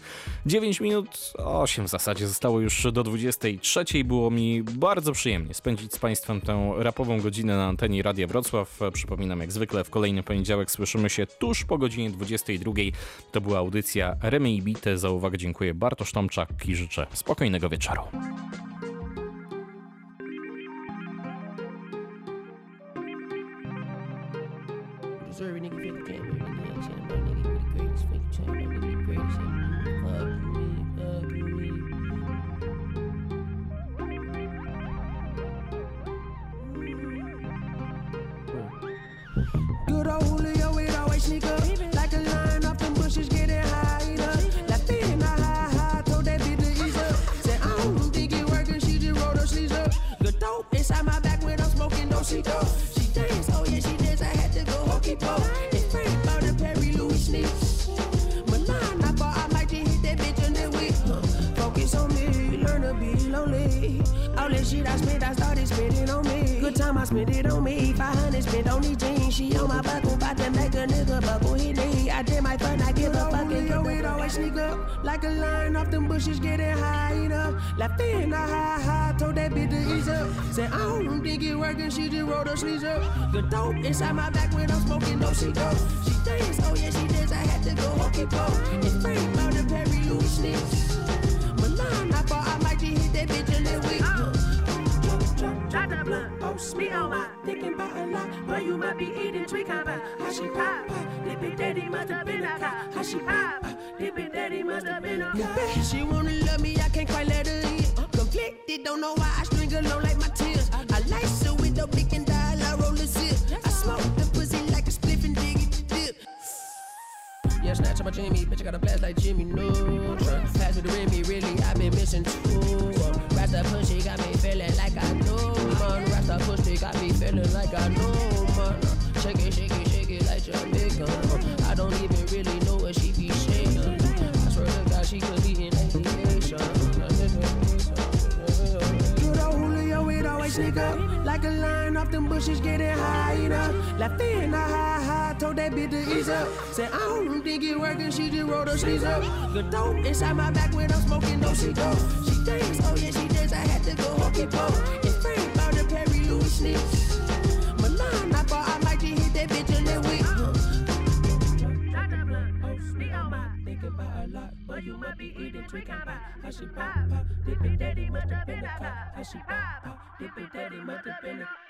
[SPEAKER 3] 9 minut, 8 w zasadzie zostało już do 23. Było mi bardzo przyjemnie spędzić z Państwem tę rapową godzinę na antenie Radia Wrocław. Przypominam, jak zwykle w kolejny poniedziałek słyszymy się tuż po godzinie 22. To była audycja Remy i Bite. Za uwagę dziękuję Bartosz Tomczak i życzę spokojnego wieczoru.
[SPEAKER 22] Inside my back when I'm smoking, don't she go? She dance, oh yeah, she dance, I had to go hokey pokey. It's Frank about the Perry Louis sneaks. Milan, I thought I might just hit that bitch in the week. Focus on me, learn to be lonely. All this shit I spent, I started spending on me. Good time I spent it on me. 500 spent on these jeans. She on my buckle, bout to make a nigga buckle his knee. I did my fun, I give a fuck and get it always sneak up. Like a line off them bushes, getting high enough. Left in a high, high, told that bitch to ease up. Said, I don't think it working, she just rolled her sleeves up. The dope inside my back when I'm smoking, no she go. She dance, oh yeah, she dance, I had to go hokey pokey. It's Frank about the Perry Louis sneaks. Milan, I thought I might just hit that bitch in the week.
[SPEAKER 25] the blood. Oh, me on my thinking about a lot. But you might be eating tweak about how she pop. Dip it daddy must have been a cop. How she pop. Dip it daddy must have been a cop.
[SPEAKER 22] She wanna love me, I can't quite let her in. Conflicted, don't know why I string along like my tears. I lice her with the big and dial, I roll a zip. I smoke the pussy like a spliff and dig it dip. Yeah, snatch on my Jimmy, bitch, I got a blast like Jimmy Neutron. Pass me the Remy, really, I've been missing two. Rasta pussy got me feeling like I know, man. Rasta pussy got me feeling like I know, man. Shake it, shake it, shake it like Jamaica. I don't even really know what she be shaking. I swear to God, she could be in aviation. Good old Julio, it always sneak up like a lion off them bushes, getting high enough. Left in the high high, told that bitch to ease up. Said I don't think it working, she just rolled her sleeves up. The dope inside my back when I'm smoking, no she go. She oh yeah she does. I had to go hokey pokey. It's Frank about the Perry Louis sneaks. Milan, I thought I might just hit that bitch in that week.
[SPEAKER 25] About a lot. But you might be eating tweak about how she pop. pop, Dip it daddy must have been a cop. How she pop. pop, Dip it daddy must have been a